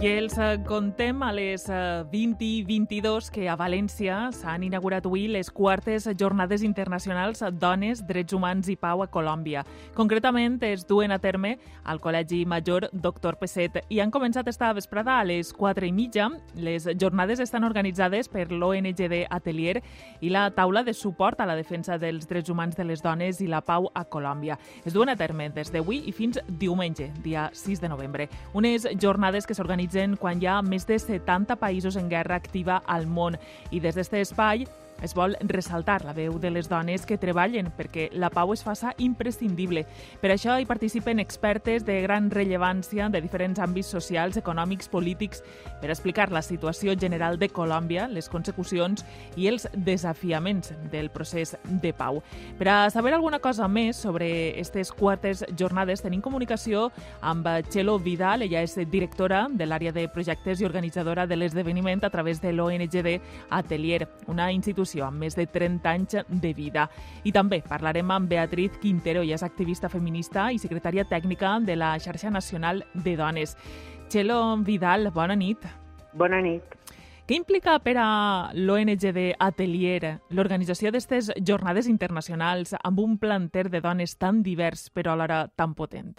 I els eh, contem a les eh, 20 i 22 que a València s'han inaugurat avui les quartes jornades internacionals Dones, Drets Humans i Pau a Colòmbia. Concretament es duen a terme al Col·legi Major Doctor Pesset i han començat esta vesprada a les 4 i mitja. Les jornades estan organitzades per l'ONGD Atelier i la taula de suport a la defensa dels drets humans de les dones i la pau a Colòmbia. Es duen a terme des d'avui i fins diumenge, dia 6 de novembre. Unes jornades que s'organitzen organitzen quan hi ha més de 70 països en guerra activa al món. I des d'aquest espai es vol ressaltar la veu de les dones que treballen perquè la pau es faça imprescindible. Per això hi participen expertes de gran rellevància de diferents àmbits socials, econòmics, polítics, per explicar la situació general de Colòmbia, les consecucions i els desafiaments del procés de pau. Per a saber alguna cosa més sobre aquestes quartes jornades tenim comunicació amb Txelo Vidal, ella és directora de l'àrea de projectes i organitzadora de l'esdeveniment a través de l'ONGD Atelier, una institució institució amb més de 30 anys de vida. I també parlarem amb Beatriz Quintero, ja és activista feminista i secretària tècnica de la xarxa nacional de dones. Txelo Vidal, bona nit. Bona nit. Què implica per a l'ONGD Atelier l'organització d'aquestes jornades internacionals amb un planter de dones tan divers però alhora tan potent?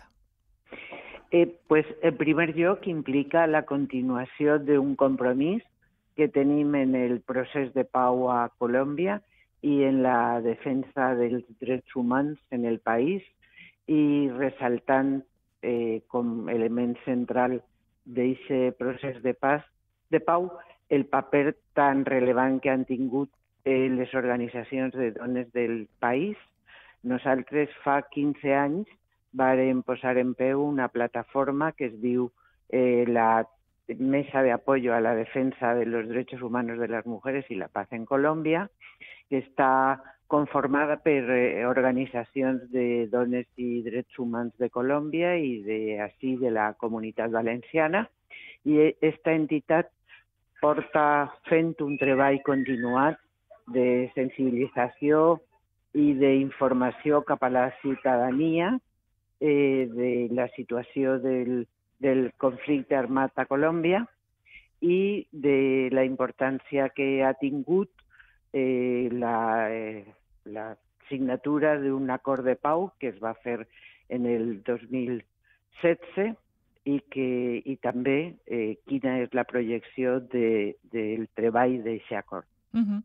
Eh, pues, en primer lloc, implica la continuació d'un compromís que tenim en el procés de pau a Colòmbia i en la defensa dels drets humans en el país i ressaltant eh, com element central d'aquest procés de, pas, de pau el paper tan rellevant que han tingut eh, les organitzacions de dones del país. Nosaltres fa 15 anys vàrem posar en peu una plataforma que es diu eh, la Mesa de Apoyo a la Defensa de los Derechos Humanos de las Mujeres y la Paz en Colombia, que està conformada per eh, organitzacions de dones i drets humans de Colòmbia i de, així de la comunitat valenciana. I aquesta entitat porta fent un treball continuat de sensibilització i d'informació cap a la ciutadania eh, de la situació del, del conflicte armat a Colòmbia i de la importància que ha tingut eh, la, eh, la signatura d'un acord de pau que es va fer en el 2016 i, que, i també eh, quina és la projecció de, del treball d'aquest acord. Uh -huh.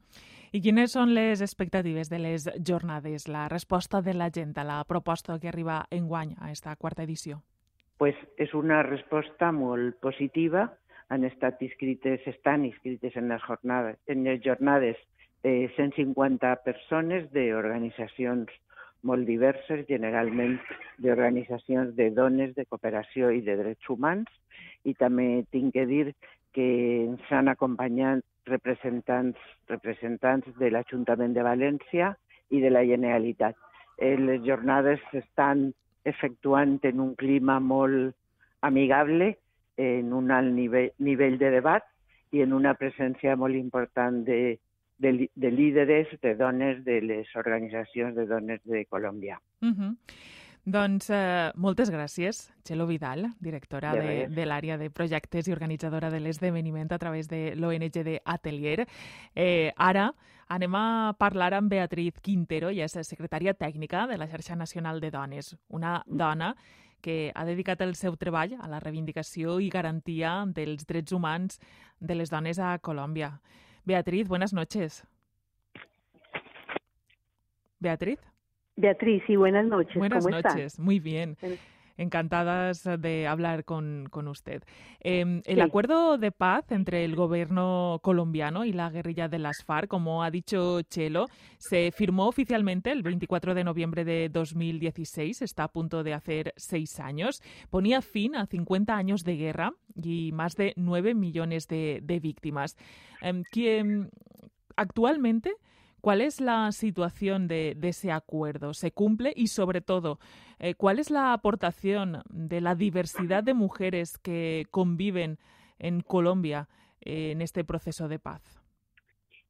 I quines són les expectatives de les jornades, la resposta de la gent a la proposta que arriba en guany a aquesta quarta edició? Pues és una resposta molt positiva. Han estat inscrites, estan inscrites en les jornades, en les jornades eh, 150 persones d'organitzacions molt diverses, generalment d'organitzacions de dones, de cooperació i de drets humans, i també tinc que dir que ens han acompanyat representants, representants de l'Ajuntament de València i de la Generalitat. Eh, les jornades estan efectuant en un clima molt amigable, en un alt nivell, nivell de debat i en una presència molt important de, de, de líderes, de dones de les organitzacions de dones de Colòmbia. Uh -huh. Doncs eh, moltes gràcies, Txelo Vidal, directora de, de, de l'àrea de projectes i organitzadora de l'esdeveniment a través de l'ONG de Atelier. Eh, ara anem a parlar amb Beatriz Quintero, i és secretària tècnica de la xarxa nacional de dones, una dona que ha dedicat el seu treball a la reivindicació i garantia dels drets humans de les dones a Colòmbia. Beatriz, buenas noches. Beatriz. Beatriz, sí, buenas noches. Buenas ¿Cómo noches, está? muy bien. Encantadas de hablar con, con usted. Eh, el sí. acuerdo de paz entre el gobierno colombiano y la guerrilla de las FARC, como ha dicho Chelo, se firmó oficialmente el 24 de noviembre de 2016, está a punto de hacer seis años. Ponía fin a 50 años de guerra y más de 9 millones de, de víctimas. Eh, que, actualmente, ¿Cuál es la situación de, de, ese acuerdo? ¿Se cumple? Y sobre todo, eh, ¿cuál es la aportación de la diversidad de mujeres que conviven en Colombia eh, en este proceso de paz?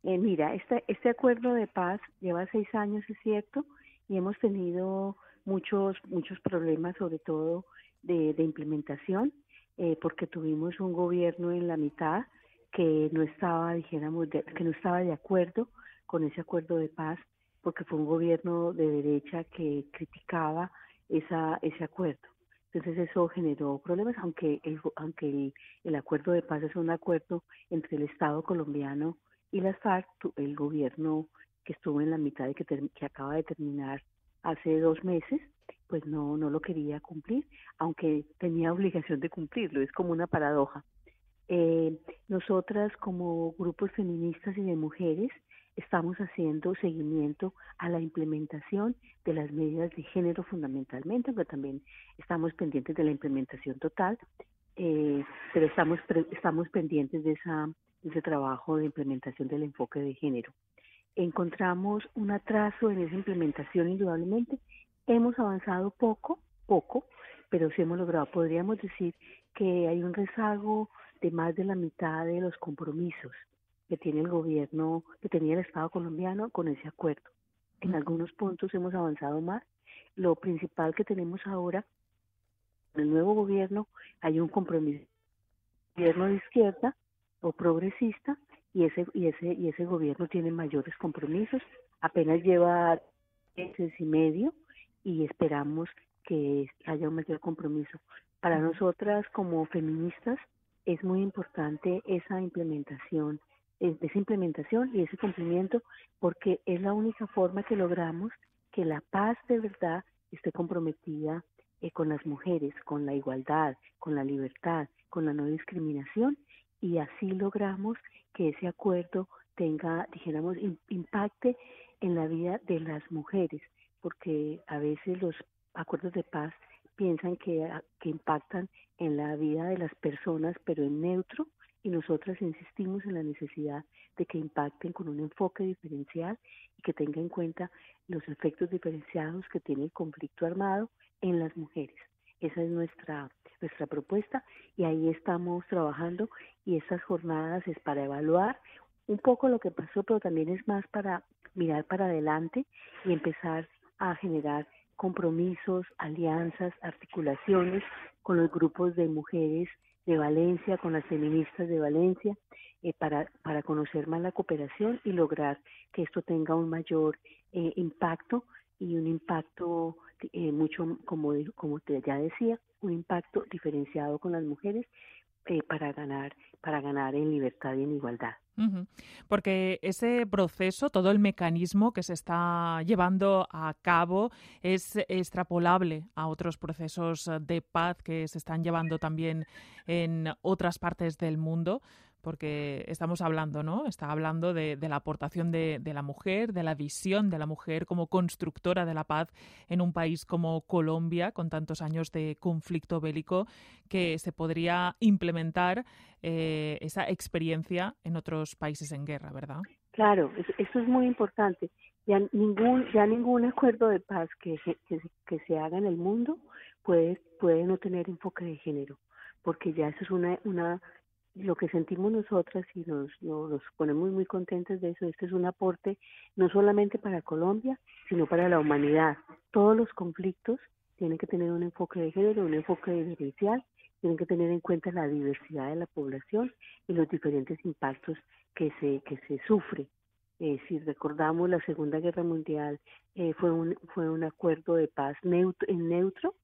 Eh, mira, este, este acuerdo de paz lleva seis años, es cierto, y hemos tenido muchos, muchos problemas, sobre todo de, implementación, eh, porque tuvimos un gobierno en la mitad que no estaba, dijéramos, que no estaba de acuerdo con ese acuerdo de paz, porque fue un gobierno de derecha que criticaba esa, ese acuerdo. Entonces eso generó problemas, aunque el, aunque el, acuerdo de paz es un acuerdo entre el Estado colombiano y las FARC, el gobierno que estuvo en la mitad y que, que acaba de terminar hace dos meses, pues no, no lo quería cumplir, aunque tenía obligación de cumplirlo, es como una paradoja. Eh, nosotras como grupos feministas y de mujeres estamos haciendo seguimiento a la implementación de las medidas de género fundamentalmente, aunque también estamos pendientes de la implementación total, eh, pero estamos, estamos pendientes de, esa, de ese trabajo de implementación del enfoque de género. Encontramos un atraso en esa implementación indudablemente, hemos avanzado poco, poco, pero sí hemos logrado, podríamos decir que hay un rezago de más de la mitad de los compromisos que tiene el gobierno, que tenía el Estado colombiano con ese acuerdo. En algunos puntos hemos avanzado más. Lo principal que tenemos ahora, en el nuevo gobierno, hay un compromiso gobierno de izquierda o progresista y ese y ese y ese gobierno tiene mayores compromisos. Apenas lleva meses y medio y esperamos que haya un mayor compromiso. Para nosotras como feministas es muy importante esa implementación esa implementación y ese cumplimiento, porque es la única forma que logramos que la paz de verdad esté comprometida eh, con las mujeres, con la igualdad, con la libertad, con la no discriminación, y así logramos que ese acuerdo tenga, dijéramos, impacte en la vida de las mujeres, porque a veces los acuerdos de paz piensan que, que impactan en la vida de las personas, pero en neutro, y nosotras insistimos en la necesidad de que impacten con un enfoque diferencial y que tenga en cuenta los efectos diferenciados que tiene el conflicto armado en las mujeres. Esa es nuestra nuestra propuesta y ahí estamos trabajando y estas jornadas es para evaluar un poco lo que pasó, pero también es más para mirar para adelante y empezar a generar compromisos, alianzas, articulaciones con los grupos de mujeres de Valencia, con las feministas de Valencia, eh, para, para conocer más la cooperación y lograr que esto tenga un mayor eh, impacto y un impacto eh, mucho, como, como te ya decía, un impacto diferenciado con las mujeres para ganar para ganar en libertad y en igualdad. Porque ese proceso, todo el mecanismo que se está llevando a cabo es extrapolable a otros procesos de paz que se están llevando también en otras partes del mundo porque estamos hablando, ¿no? Está hablando de, la aportación de, la mujer, de la visión de la mujer como constructora de la paz en un país como Colombia, con tantos años de conflicto bélico, que se podría implementar eh, esa experiencia en otros países en guerra, ¿verdad? Claro, eso es muy importante. Ya ningún, ya ningún acuerdo de paz que, que, se haga en el mundo puede, puede no tener enfoque de género, porque ya eso es una, una lo que sentimos nosotras y nos, nos, ponemos muy contentos de eso, este es un aporte no solamente para Colombia, sino para la humanidad. Todos los conflictos tienen que tener un enfoque de género, un enfoque diferencial, tienen que tener en cuenta la diversidad de la población y los diferentes impactos que se, que se sufre. Eh, si recordamos la Segunda Guerra Mundial, eh, fue, un, fue un acuerdo de paz neutro, en neutro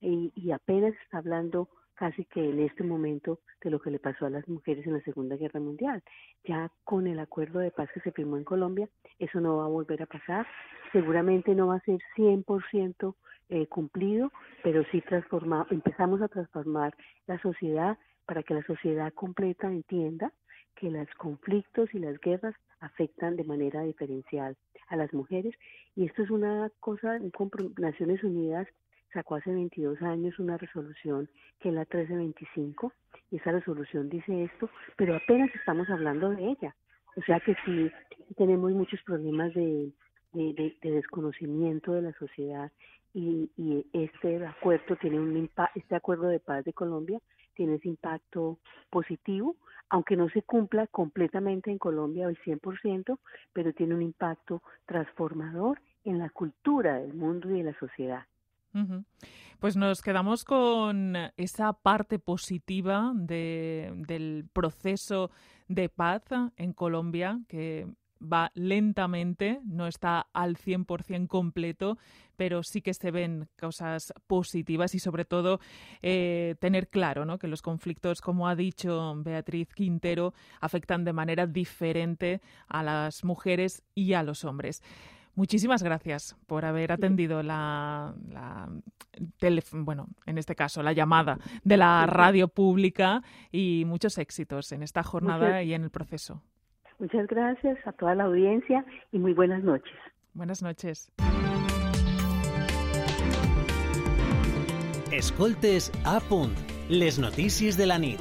y, y apenas está hablando casi que en este momento de lo que le pasó a las mujeres en la Segunda Guerra Mundial. Ya con el acuerdo de paz que se firmó en Colombia, eso no va a volver a pasar. Seguramente no va a ser 100% eh, cumplido, pero sí transforma, empezamos a transformar la sociedad para que la sociedad completa entienda que los conflictos y las guerras afectan de manera diferencial a las mujeres y esto es una cosa, Naciones Unidas sacó hace 22 años una resolución que es la 1325 y esa resolución dice esto, pero apenas estamos hablando de ella. O sea que sí tenemos muchos problemas de, de, desconocimiento de la sociedad y, y este acuerdo tiene un este acuerdo de paz de Colombia tiene ese impacto positivo, aunque no se cumpla completamente en Colombia al 100%, pero tiene un impacto transformador en la cultura del mundo y de la sociedad. Pues nos quedamos con esa parte positiva de, del proceso de paz en Colombia, que va lentamente, no está al 100% completo, pero sí que se ven cosas positivas y sobre todo eh, tener claro ¿no? que los conflictos, como ha dicho Beatriz Quintero, afectan de manera diferente a las mujeres y a los hombres. Muchísimas gracias por haber atendido la, bueno, en este caso, la llamada de la radio pública y muchos éxitos en esta jornada y en el proceso. Muchas gracias a toda la audiencia y muy buenas noches. Buenas noches. Escoltes a punt, les notícies de la nit.